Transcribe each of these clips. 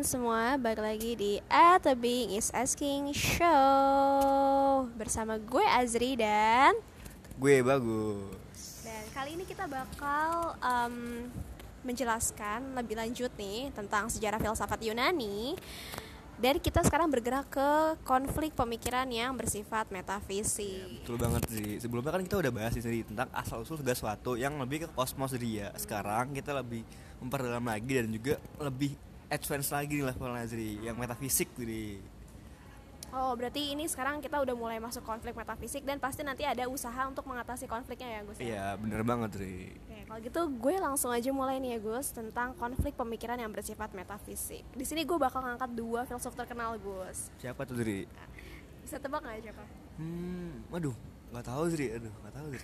Teman-teman semua, balik lagi di At The Being Is Asking Show Bersama gue Azri dan Gue bagus. Dan kali ini kita bakal um, menjelaskan lebih lanjut nih Tentang sejarah filsafat Yunani dan kita sekarang bergerak ke konflik pemikiran yang bersifat metafisik. Ya, betul banget sih. Sebelumnya kan kita udah bahas sih tentang asal usul segala sesuatu yang lebih ke kosmos dia. Sekarang kita lebih memperdalam lagi dan juga lebih advance lagi nih levelnya Zri, yang metafisik jadi Oh, berarti ini sekarang kita udah mulai masuk konflik metafisik dan pasti nanti ada usaha untuk mengatasi konfliknya ya, Gus. Ya? Iya, bener banget, Ri. Oke, kalau gitu gue langsung aja mulai nih ya, Gus, tentang konflik pemikiran yang bersifat metafisik. Di sini gue bakal ngangkat dua filsuf terkenal, Gus. Siapa tuh, Ri? bisa tebak nggak siapa? Hmm, waduh, nggak tahu, Ri. Aduh, nggak tahu, Ri.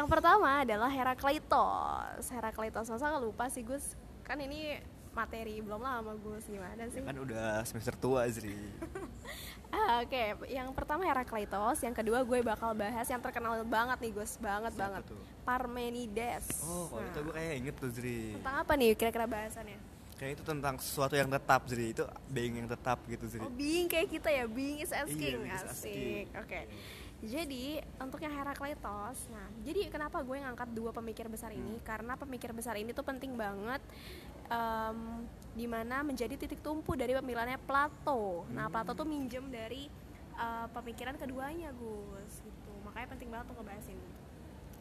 yang pertama adalah Herakleitos. Herakleitos, masa lupa sih, Gus? Kan ini materi belum lama Gus gimana sih? Ya kan udah semester tua Zri. ah, Oke, okay. yang pertama Herakleitos, yang kedua gue bakal bahas yang terkenal banget nih Gus, banget Siapa banget. Tuh? Parmenides. Oh, kalau nah. itu gue kayak inget tuh Zri. Tentang apa nih kira-kira bahasannya? Kayak itu tentang sesuatu yang tetap Zri, itu being yang tetap gitu Zri. Oh, being kayak kita ya, being is asking, iya, asik. Oke. Okay. Jadi untuk yang Herakleitos, nah jadi kenapa gue ngangkat dua pemikir besar ini? Hmm. Karena pemikir besar ini tuh penting banget um, di mana menjadi titik tumpu dari pemikirannya Plato. Nah hmm. Plato tuh minjem dari uh, pemikiran keduanya Gus, gitu. Makanya penting banget untuk ngebahas ini.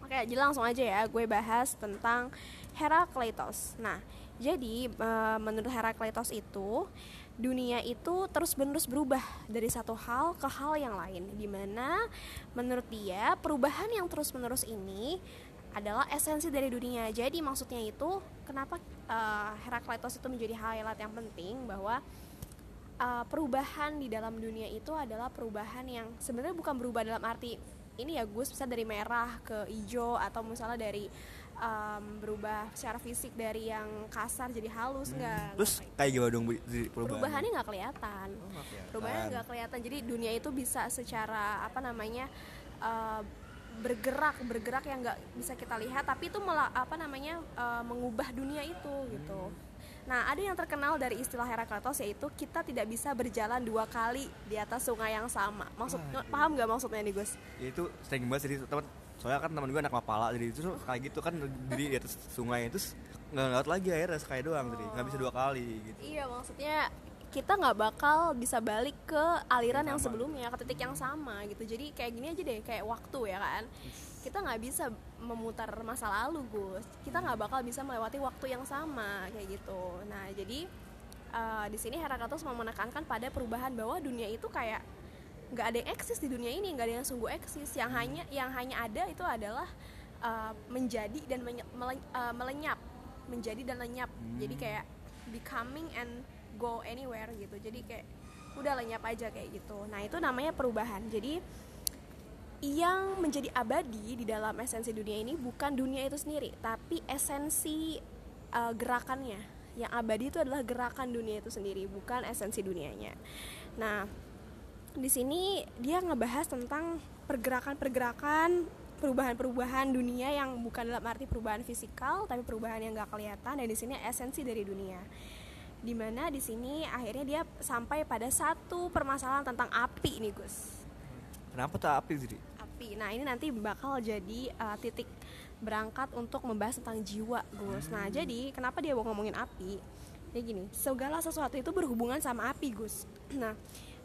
Oke, jadi langsung aja ya, gue bahas tentang Herakleitos. Nah, jadi uh, menurut Herakleitos itu dunia itu terus-menerus berubah dari satu hal ke hal yang lain. Di mana menurut dia perubahan yang terus-menerus ini adalah esensi dari dunia. Jadi maksudnya itu kenapa uh, Herakleitos itu menjadi highlight yang penting bahwa uh, perubahan di dalam dunia itu adalah perubahan yang sebenarnya bukan berubah dalam arti ini ya Gus bisa dari merah ke hijau atau misalnya dari um, berubah secara fisik dari yang kasar jadi halus hmm. terus kayak gimana dong perubahan perubahannya nggak kelihatan. Oh, perubahannya nggak kelihatan jadi dunia itu bisa secara apa namanya uh, bergerak bergerak yang nggak bisa kita lihat tapi itu malah apa namanya uh, mengubah dunia itu gitu Nah, ada yang terkenal dari istilah Herakleitos yaitu kita tidak bisa berjalan dua kali di atas sungai yang sama. Maksud ah, paham nggak maksudnya nih, Gus? Ya, itu sering banget sih teman soalnya kan teman gue anak mapala jadi itu kayak gitu kan di, di atas sungai itu nggak lewat lagi airnya sekali doang jadi nggak bisa dua kali gitu. Iya maksudnya kita nggak bakal bisa balik ke aliran yang, yang sebelumnya ke titik yang sama gitu. Jadi kayak gini aja deh kayak waktu ya kan? Kita nggak bisa memutar masa lalu Gus. Kita nggak bakal bisa melewati waktu yang sama kayak gitu. Nah jadi uh, di sini Herakleitos mau menekankan pada perubahan bahwa dunia itu kayak nggak ada yang eksis di dunia ini nggak ada yang sungguh eksis. Yang hanya yang hanya ada itu adalah uh, menjadi dan menye, mele, uh, melenyap menjadi dan lenyap. Hmm. jadi kayak becoming and go anywhere gitu. Jadi kayak udah lenyap aja kayak gitu. Nah itu namanya perubahan. Jadi yang menjadi abadi di dalam esensi dunia ini bukan dunia itu sendiri tapi esensi uh, gerakannya. Yang abadi itu adalah gerakan dunia itu sendiri bukan esensi dunianya. Nah di sini dia ngebahas tentang pergerakan-pergerakan perubahan-perubahan dunia yang bukan dalam arti perubahan fisikal tapi perubahan yang gak kelihatan. Dan di sini esensi dari dunia. Di mana di sini akhirnya dia sampai pada satu permasalahan tentang api nih Gus. Kenapa tuh api jadi api. Nah ini nanti bakal jadi uh, titik berangkat untuk membahas tentang jiwa Gus. Nah hmm. jadi kenapa dia mau ngomongin api? Ya gini segala sesuatu itu berhubungan sama api Gus. Nah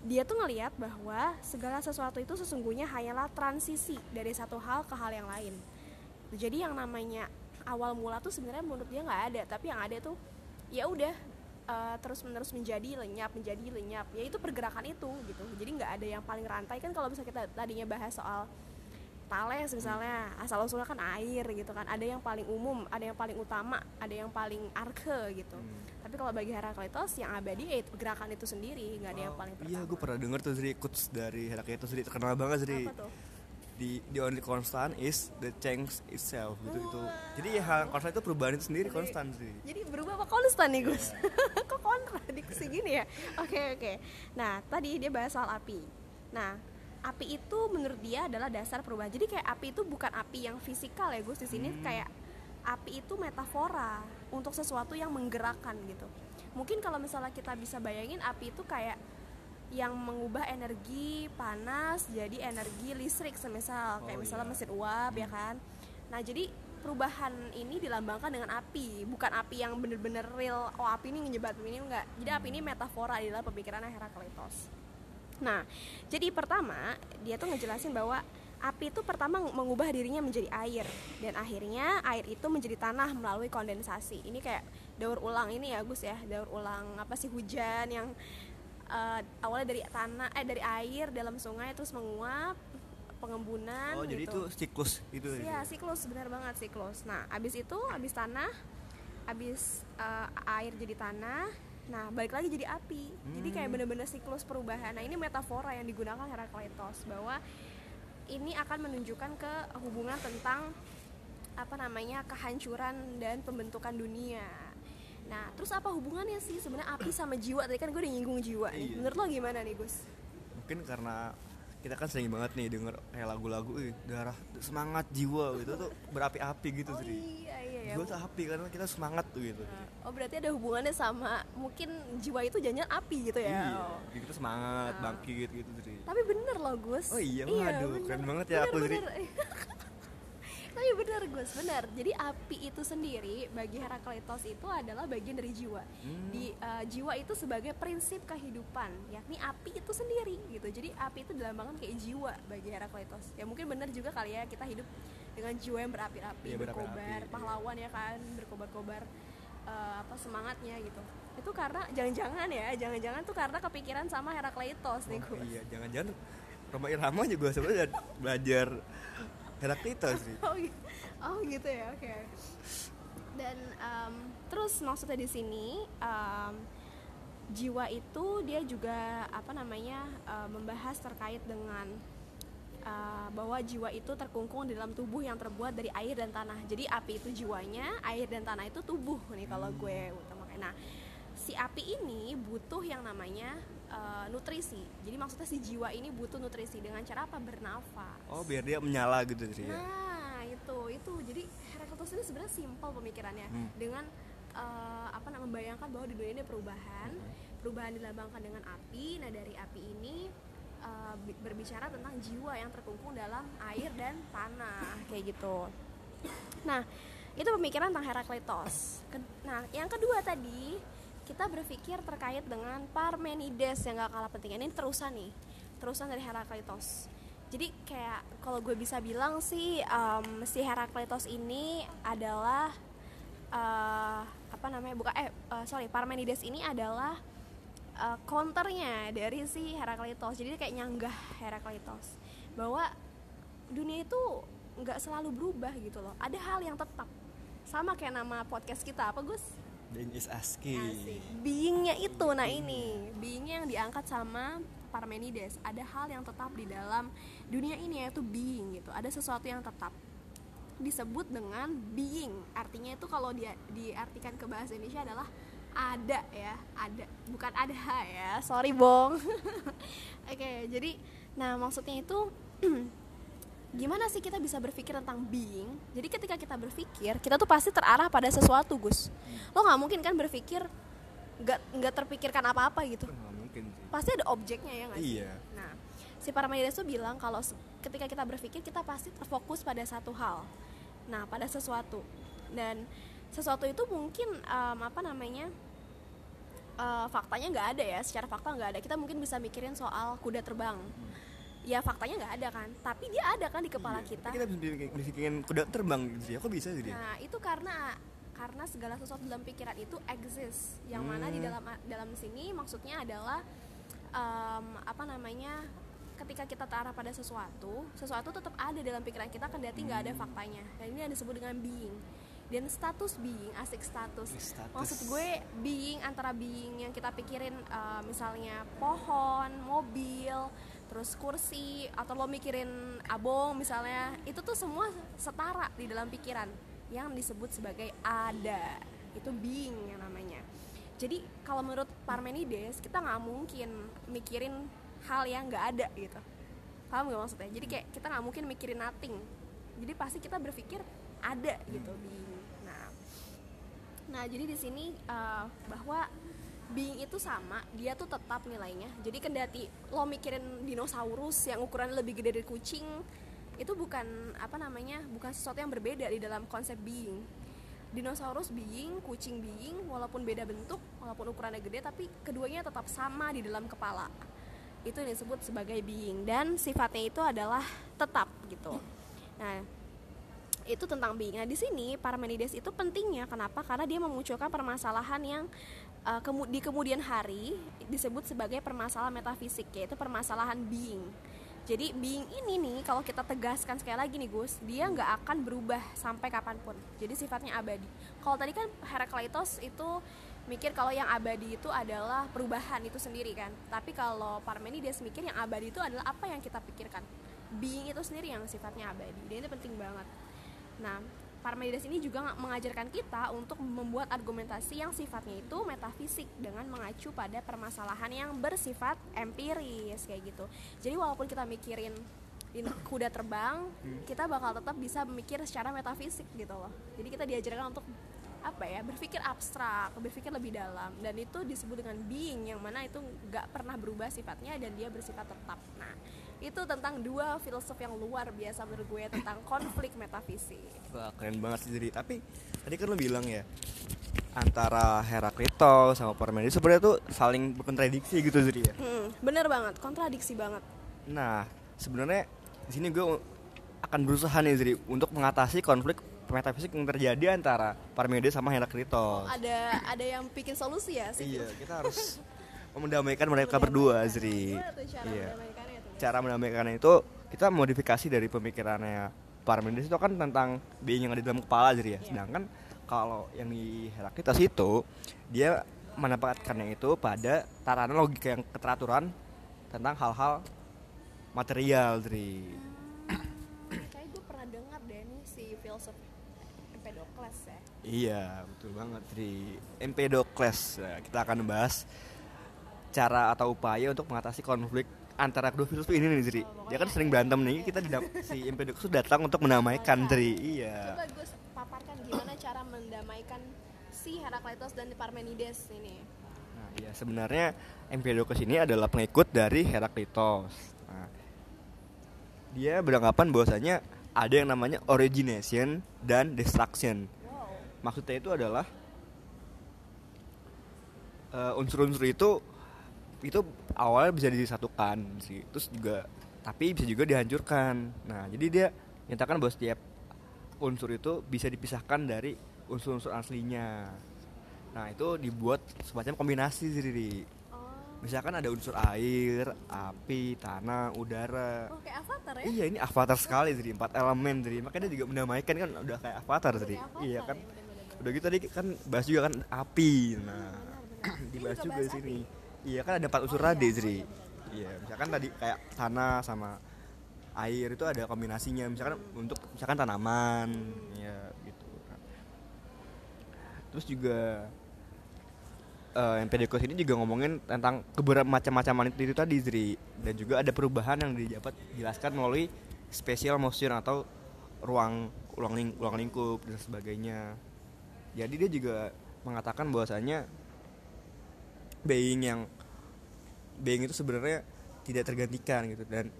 dia tuh ngelihat bahwa segala sesuatu itu sesungguhnya hanyalah transisi dari satu hal ke hal yang lain. Jadi yang namanya awal mula tuh sebenarnya menurut dia nggak ada, tapi yang ada tuh ya udah uh, terus menerus menjadi lenyap menjadi lenyap. Ya itu pergerakan itu gitu. Jadi nggak ada yang paling rantai. Kan kalau bisa kita tadinya bahas soal Thales misalnya asal usulnya kan air gitu kan. Ada yang paling umum ada yang paling utama ada yang paling arke gitu. Hmm. tapi kalau bagi Herakleitos yang abadi ya itu gerakan itu sendiri nggak ada yang paling pertama iya gue pernah denger tuh Zri quotes dari Herakleitos Zri terkenal banget apa tuh? the the only constant is the change itself gitu gitu. Jadi ya hal konstan itu perubahan itu sendiri jadi, konstan sih jadi berubah apa konstan nih Gus? Yeah. kok kontradiksi gini ya? Oke okay, oke. Okay. nah tadi dia bahas soal api. Nah api itu menurut dia adalah dasar perubahan. Jadi kayak api itu bukan api yang fisikal ya Gus di sini hmm. kayak api itu metafora untuk sesuatu yang menggerakkan gitu. Mungkin kalau misalnya kita bisa bayangin api itu kayak yang mengubah energi panas jadi energi listrik semisal kayak Oh, misalnya iya. mesin uap ya kan? Nah jadi perubahan ini dilambangkan dengan api bukan api yang bener-bener real. Oh api ini ngejebat ini enggak. Jadi api ini metafora di dalam pemikiran Herakleitos nah jadi pertama dia tuh ngejelasin bahwa api itu pertama mengubah dirinya menjadi air. Dan akhirnya air itu menjadi tanah melalui kondensasi. Ini kayak daur ulang ini ya Gus ya. Daur ulang apa sih hujan yang eh, awalnya dari tanah eh dari air dalam sungai terus menguap pengembunan oh jadi itu gitu. siklus itu Iya siklus. Benar banget siklus. Nah abis itu abis tanah, abis eh, air jadi tanah, nah balik lagi jadi api. Jadi kayak Hmm. bener-bener siklus perubahan. Nah ini metafora yang digunakan Herakleitos bahwa ini akan menunjukkan ke hubungan tentang apa namanya kehancuran dan pembentukan dunia. Nah terus apa hubungannya sih sebenarnya api sama jiwa? Tadi kan gue udah nyinggung jiwa nih. Iya. Menurut lo gimana nih Gus? mungkin karena kita kan sering banget nih denger kayak lagu-lagu "Ih, darah semangat jiwa gitu tuh berapi-api gitu Oh Sri. iya iya ya. jiwa tuh api karena kita semangat tuh gitu Oh berarti ada hubungannya sama mungkin jiwa itu jangan api gitu ya? iya Oh. kita semangat bangkit gitu Sri. Tapi bener loh Gus. Oh iya, waduh, keren banget ya aku, Zri. Tapi bener Gus, bener. Jadi api itu sendiri bagi Herakleitos itu adalah bagian dari jiwa. Hmm. Di eh, jiwa itu sebagai prinsip kehidupan, yakni api itu sendiri gitu. Jadi api itu dilambangkan kayak jiwa bagi Herakleitos. Ya mungkin bener juga kali ya kita hidup dengan jiwa yang berapi-api, Iya, berapi-api, berkobar, iya. pahlawan ya kan, berkobar-kobar eh, apa semangatnya gitu. Itu karena jangan-jangan ya, jangan-jangan tuh karena kepikiran sama Herakleitos nih Oh, Gus. iya jangan-jangan Roma Irama juga sebenarnya belajar Heraklitos sih. Oh, gi- oh gitu ya oke. Dan em, terus maksudnya di sini em, jiwa itu dia juga apa namanya em, membahas terkait dengan eh, bahwa jiwa itu terkungkung di dalam tubuh yang terbuat dari air dan tanah. Jadi api itu jiwanya air dan tanah itu tubuh nih kalau gue utamakan. Nah si api ini butuh yang namanya eh, nutrisi jadi maksudnya si jiwa ini butuh nutrisi dengan cara apa bernafas oh biar dia menyala gitu Sri ya Nah, itu itu. Jadi Herakleitos ini sebenarnya simpel pemikirannya Hmm. dengan eh, apa namanya membayangkan bahwa di dunia ini perubahan. Hmm. Perubahan dilambangkan dengan api. Nah, dari api ini bi- berbicara tentang jiwa yang terkungkung dalam air dan tanah kayak gitu. Nah, itu pemikiran tentang Herakleitos. Ke- Nah, yang kedua tadi kita berpikir terkait dengan Parmenides yang gak kalah penting. Ini terusan nih, terusan dari Herakleitos. Jadi kayak kalau gue bisa bilang sih em, si Herakleitos ini adalah eh, apa namanya bukan eh eh, sorry Parmenides ini adalah eh, counternya dari si Herakleitos. Jadi kayak nyanggah Herakleitos bahwa dunia itu nggak selalu berubah gitu loh. Ada hal yang tetap sama kayak nama podcast kita apa Gus? Being is asking Asik. Beingnya itu, nah ini beingnya yang diangkat sama Parmenides. Ada hal yang tetap di dalam dunia ini yaitu being gitu. Ada sesuatu yang tetap disebut dengan being. Artinya itu kalau dia diartikan ke bahasa Indonesia adalah ada ya, ada bukan ada ya. Sorry bong. Oke, jadi nah maksudnya itu gimana sih kita bisa berpikir tentang being? Jadi ketika kita berpikir kita tuh pasti terarah pada sesuatu Gus. Lo nggak mungkin kan berpikir nggak nggak terpikirkan apa-apa gitu. Nggak mungkin sih. Pasti ada objeknya ya nggak Iya. nah si Parmenides tuh bilang kalau ketika kita berpikir kita pasti terfokus pada satu hal. Nah pada sesuatu. Dan sesuatu itu mungkin em, apa namanya eh, faktanya nggak ada ya. Secara fakta nggak ada. Kita mungkin bisa mikirin soal kuda terbang ya faktanya nggak ada kan tapi dia ada kan di kepala Iya, kita kita bisa bikin- kuda terbang gitu sih kok bisa sih dia Nah, itu karena karena segala sesuatu dalam pikiran itu exist. Yang mana di Hmm. dalam dalam sini maksudnya adalah em, apa namanya? Ketika kita terarah pada sesuatu, sesuatu tetap ada dalam pikiran kita kendati nggak ada Hmm. faktanya. Dan ini yang disebut dengan being. Dan status being, asik status. Status. Maksud gue being antara being yang kita pikirin eh, misalnya pohon, mobil, terus kursi atau lo mikirin abong misalnya, itu tuh semua setara di dalam pikiran yang disebut sebagai ada. Itu being yang namanya. Jadi kalau menurut Parmenides kita nggak mungkin mikirin hal yang nggak ada gitu. Paham gak maksudnya? Jadi kayak kita nggak mungkin mikirin nothing. Jadi pasti kita berpikir ada gitu being. Nah, Nah, jadi di sini uh, bahwa being itu sama dia tuh tetap nilainya. Jadi kendati lo mikirin dinosaurus yang ukurannya lebih gede dari kucing itu bukan apa namanya bukan sesuatu yang berbeda di dalam konsep being dinosaurus being kucing being walaupun beda bentuk walaupun ukurannya gede tapi keduanya tetap sama di dalam kepala. Itu yang disebut sebagai being dan sifatnya itu adalah tetap gitu. Nah itu tentang being. Nah di sini Parmenides itu pentingnya. Kenapa? Karena dia memunculkan permasalahan yang uh, kemu di kemudian hari disebut sebagai permasalahan metafisik yaitu permasalahan being. Jadi being ini nih kalau kita tegaskan sekali lagi nih Gus, dia nggak akan berubah sampai kapan pun. Jadi sifatnya abadi. Kalau tadi kan Herakleitos itu mikir kalau yang abadi itu adalah perubahan itu sendiri kan. Tapi kalau Parmenides mikir yang abadi itu adalah apa yang kita pikirkan. Being itu sendiri yang sifatnya abadi. Dan ini penting banget. Nah, Parmenides ini juga mengajarkan kita untuk membuat argumentasi yang sifatnya itu metafisik dengan mengacu pada permasalahan yang bersifat empiris kayak gitu. Jadi walaupun kita mikirin kuda terbang, hmm. kita bakal tetap bisa memikir secara metafisik gitu loh. Jadi kita diajarkan untuk apa ya berpikir abstrak berpikir lebih dalam dan itu disebut dengan being yang mana itu nggak pernah berubah sifatnya dan dia bersifat tetap nah itu tentang dua filsuf yang luar biasa menurut gue tentang konflik metafisik. Wah keren banget sih jadi tapi tadi kan lo bilang ya antara Heraklitos sama Parmenides sebenarnya tuh saling berkontradiksi gitu jadi ya. Hmm, bener banget kontradiksi banget. Nah sebenarnya di sini gue akan berusaha nih jadi untuk mengatasi konflik metafisik yang terjadi antara Parmenides sama Heraklitos. Oh, ada ada yang bikin solusi ya sih. Iya kita harus mendamaikan mereka berdua Zri. Iya cara mendamaikan itu kita modifikasi dari pemikirannya Parmenides itu kan tentang being yang ada di dalam kepala jadi ya. Yeah. Sedangkan kalau yang di Heraklitus itu dia menempatkannya itu pada tatanan logika yang keteraturan tentang hal-hal material. Hmm, kayak gue pernah dengar deh nih si filsuf Empedokles ya. Iya betul banget di Empedokles. Nah, kita akan bahas cara atau upaya untuk mengatasi konflik antara kedua filsuf ini nih Zri. Oh, dia kan sering berantem nih. Kita di si Empedokles datang untuk mendamaikan oh, Zri. Iya. Coba gue paparkan gimana cara mendamaikan si Herakleitos dan Parmenides ini. Nah, iya sebenarnya Empedokles ini adalah pengikut dari Herakleitos. Nah, dia beranggapan bahwasanya ada yang namanya origination dan destruction. Wow. Maksudnya itu adalah uh, unsur-unsur itu itu awalnya bisa disatukan sih. Terus juga tapi bisa juga dihancurkan. Nah jadi dia nyatakan bahwa setiap unsur itu bisa dipisahkan dari unsur-unsur aslinya. Nah itu dibuat semacam kombinasi sih oh. misalkan ada unsur air api tanah udara. Oh kayak avatar ya? Iya ini avatar sekali jadi empat elemen jadi makanya dia juga mendamaikan kan udah kayak avatar jadi iya kan ya, bener -bener. udah gitu tadi kan bahas juga kan api. Nah dibahas juga di sini Iya kan ada empat unsur oh, tadi, Zri. Iya, misalkan tadi kayak tanah sama air itu ada kombinasinya. Misalkan untuk misalkan tanaman, ya gitu. Terus juga uh, yang Empedokles ini juga ngomongin tentang keberapa macam-macaman itu, itu tadi, Zri. Dan juga ada perubahan yang dapat dijelaskan melalui special motion atau ruang ruang, ling, ruang lingkup dan sebagainya. Jadi dia juga mengatakan bahwasanya being yang being itu sebenarnya tidak tergantikan gitu. Dan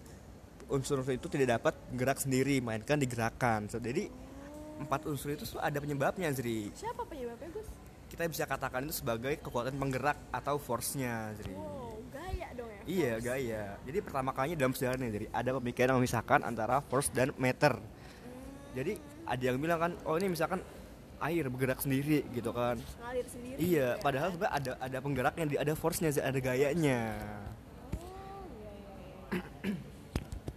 unsur-unsur itu tidak dapat gerak sendiri mainkan digerakkan. So, jadi empat unsur itu ada penyebabnya Zri. Siapa penyebabnya Gus? Kita bisa katakan itu sebagai kekuatan penggerak atau force-nya Zri. Oh gaya dong ya iya force. gaya. Jadi pertama kalinya dalam sejarahnya jadi ada pemikiran yang memisahkan antara force dan matter hmm. jadi ada yang bilang kan oh ini misalkan air bergerak sendiri gitu kan. Ngalir sendiri iya ya, padahal kan? ada ada penggeraknya ada force-nya ada gayanya. Oh, iya, iya, iya.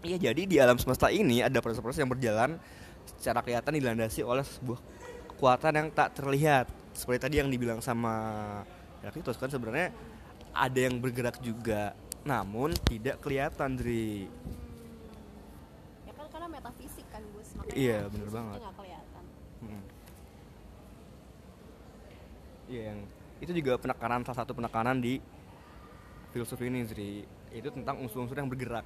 iya jadi di alam semesta ini ada proses-proses yang berjalan secara kelihatan dilandasi oleh sebuah kekuatan yang tak terlihat. Seperti tadi yang dibilang sama Heraklitus kan sebenarnya ada yang bergerak juga namun tidak kelihatan dari ya kan karena metafisik kan Gus. Iya benar banget Iya yang itu juga penekanan salah satu penekanan di filosofi ini Zri. Itu tentang unsur-unsur yang bergerak.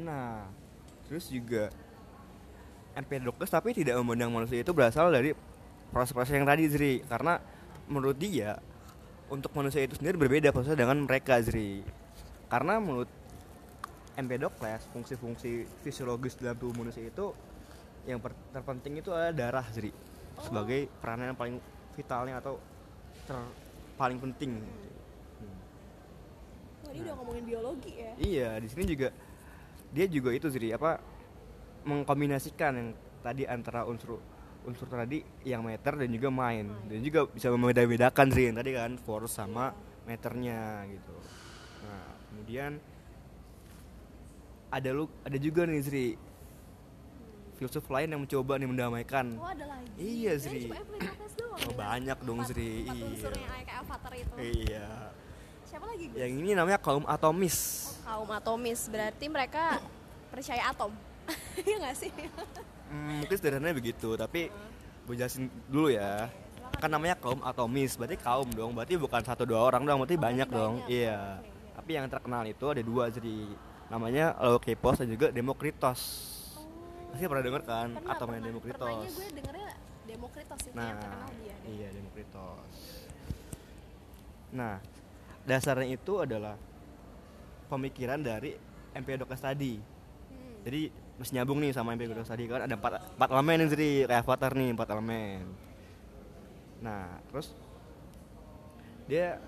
Nah, terus juga Empedokles tapi tidak memandang manusia itu berasal dari proses-proses yang tadi Zri. Karena menurut dia untuk manusia itu sendiri berbeda prosesnya dengan mereka Zri. Karena menurut Empedokles fungsi-fungsi fisiologis dalam tubuh manusia itu yang terpenting itu adalah darah Zri sebagai peranan yang paling vitalnya atau ter paling penting Hmm. Wah, dia udah ngomongin biologi ya. Iya, di sini juga dia juga itu sih apa mengkombinasikan yang tadi antara unsur unsur tadi yang meter dan juga main dan juga bisa membeda-bedakan sih yang tadi kan force sama meternya gitu. Nah, kemudian ada lu ada juga nih Sri filsuf lain yang mencoba nih mendamaikan Oh, ada lagi. Iya, doang. Oh, ya. banyak dong. Empat Iya. unsur yang kayak avatar itu. iya Siapa lagi? Gus? yang ini namanya kaum atomis kaum atomis berarti mereka percaya atom Iya gak sih? Hmm, mungkin sederhananya begitu, tapi gue jelasin dulu ya. Kan namanya kaum atomis, berarti kaum dong, berarti bukan satu dua orang dong, berarti Oh, banyak berarti dong. banyak. Iya. Oke, iya. Tapi yang terkenal itu ada dua jadi namanya Leukipos dan juga Demokritos. Pasti pernah denger kan Pernah, yang pernah. Demokritos. Pernahnya gue dengernya Demokritos itu Nah, yang terkenal dia iya Demokritos. Nah, dasarnya itu adalah pemikiran dari Empedokles tadi. Hmm. Jadi masih nyambung nih sama Empedokles tadi kan ada empat, empat elemen nih jadi kayak avatar nih empat elemen. Nah terus dia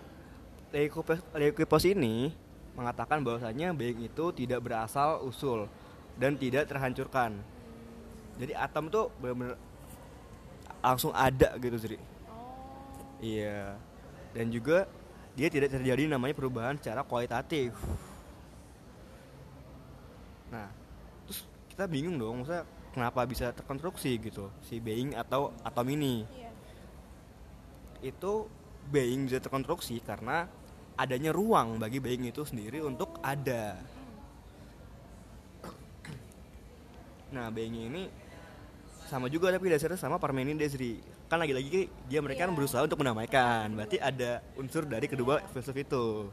Leukipos ini mengatakan bahwasanya being itu tidak berasal usul dan tidak terhancurkan. Jadi atom tuh benar-benar langsung ada gitu Sri. Oh, Iya. Dan juga dia tidak terjadi namanya perubahan secara kualitatif. Nah, terus kita bingung dong, maksudnya kenapa bisa terkonstruksi gitu si being atau atom ini? iya. Itu being bisa terkonstruksi karena adanya ruang bagi being itu sendiri untuk ada. Nah, being ini sama juga tapi dasarnya sama Parmenides Ri. Kan lagi-lagi dia mereka kan Iya. berusaha untuk menamaikan. Berarti ada unsur dari kedua filsuf itu.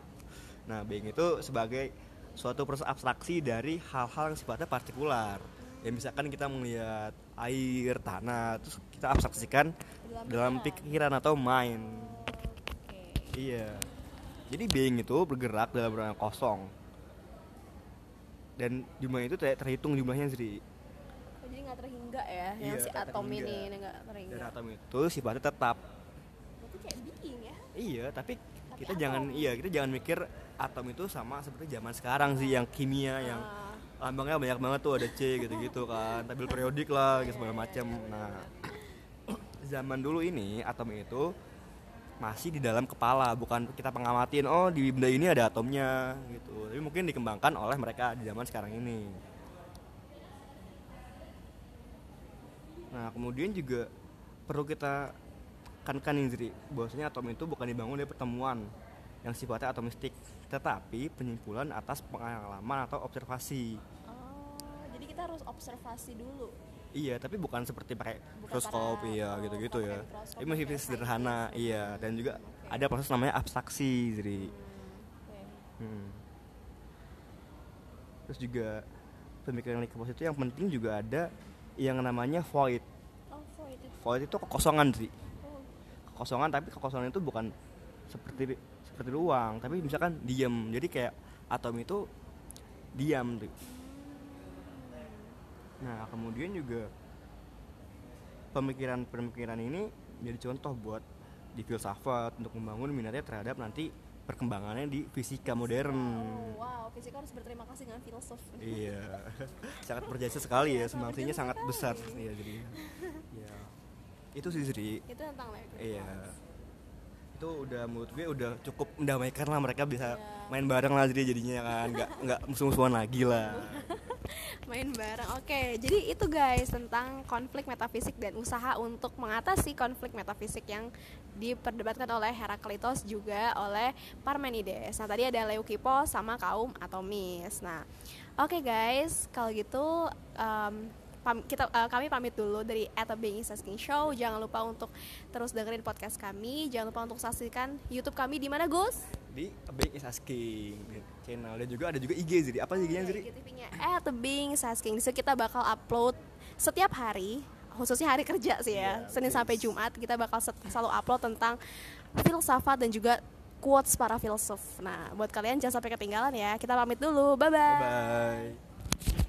Nah, being itu sebagai suatu proses abstraksi dari hal-hal yang sifatnya partikular. Ya misalkan kita melihat air, tanah, terus kita abstraksikan Dalam dalam pikiran. atau mind. Oke. Iya. Jadi being itu bergerak dalam ruang kosong. Dan jumlah itu tidak terhitung jumlahnya Sri. Jadi nggak terhingga ya yang Iya, si atom terhingga. ini ini nggak terhingga. Dan atom itu sifatnya tetap. Berarti kayak being ya. Iya, tapi Tapi kita atom. jangan iya kita jangan mikir atom itu sama seperti zaman sekarang sih yang kimia yang Ah, lambangnya banyak banget tuh ada C gitu-gitu kan, tabel periodik lah gitu segala macam. Nah, zaman dulu ini atom itu masih di dalam kepala, bukan kita pengamatin oh di benda ini ada atomnya gitu. Tapi mungkin dikembangkan oleh mereka di zaman sekarang ini. Nah, kemudian juga perlu kita tekankan nih Zri, bahwasanya atom itu bukan dibangun dari pertemuan yang sifatnya atomistik, tetapi penyimpulan atas pengalaman atau observasi. Oh, jadi kita harus observasi dulu. Iya, tapi bukan seperti pakai mikroskop, iya oh, gitu-gitu ya. pakai mikroskop, Ini masih sederhana, iya. Dan juga Oke. ada proses namanya abstraksi, jadi. Oke. Hmm. Terus juga pemikiran Leukipos itu yang penting juga ada yang namanya void. Oh, void itu. Void itu kekosongan sih. Oh, Kekosongan tapi kekosongan itu bukan seperti seperti ruang, tapi misalkan diam. Jadi kayak atom itu diam tuh. Nah, kemudian juga pemikiran-pemikiran ini jadi contoh buat di filsafat untuk membangun minatnya terhadap nanti perkembangannya di fisika modern. Oh, wow, fisika harus berterima kasih dengan filsuf. Iya, sangat berjasa sekali ya, sangat semangatnya sangat sekali. besar. Iya, jadi, ya itu sih Sri. Itu tentang. Iya, itu udah menurut gue udah cukup mendamaikan lah mereka bisa Iya. main bareng lah jadi jadinya kan, nggak nggak musuh-musuhan lagi lah. main bareng. Oke, jadi itu guys tentang konflik metafisik dan usaha untuk mengatasi konflik metafisik yang diperdebatkan oleh Heraklitos juga oleh Parmenides. Nah, tadi ada Leukipos sama kaum atomis. Nah, oke guys, kalau gitu em, pam- kita eh, kami pamit dulu dari At a Show. Jangan lupa untuk terus dengerin podcast kami. Jangan lupa untuk saksikan YouTube kami di mana, Gus? Di A Being is Asking channel dan juga ada juga IG jadi apa sih IG-nya jadi? IGTV-nya at the Being Sasking. Di situ kita bakal upload setiap hari, khususnya hari kerja sih ya, Iya, Senin betul. sampai Jumat kita bakal selalu upload tentang filsafat dan juga quotes para filsuf. Nah, buat kalian jangan sampai ketinggalan ya. Kita pamit dulu. Bye bye. bye, -bye.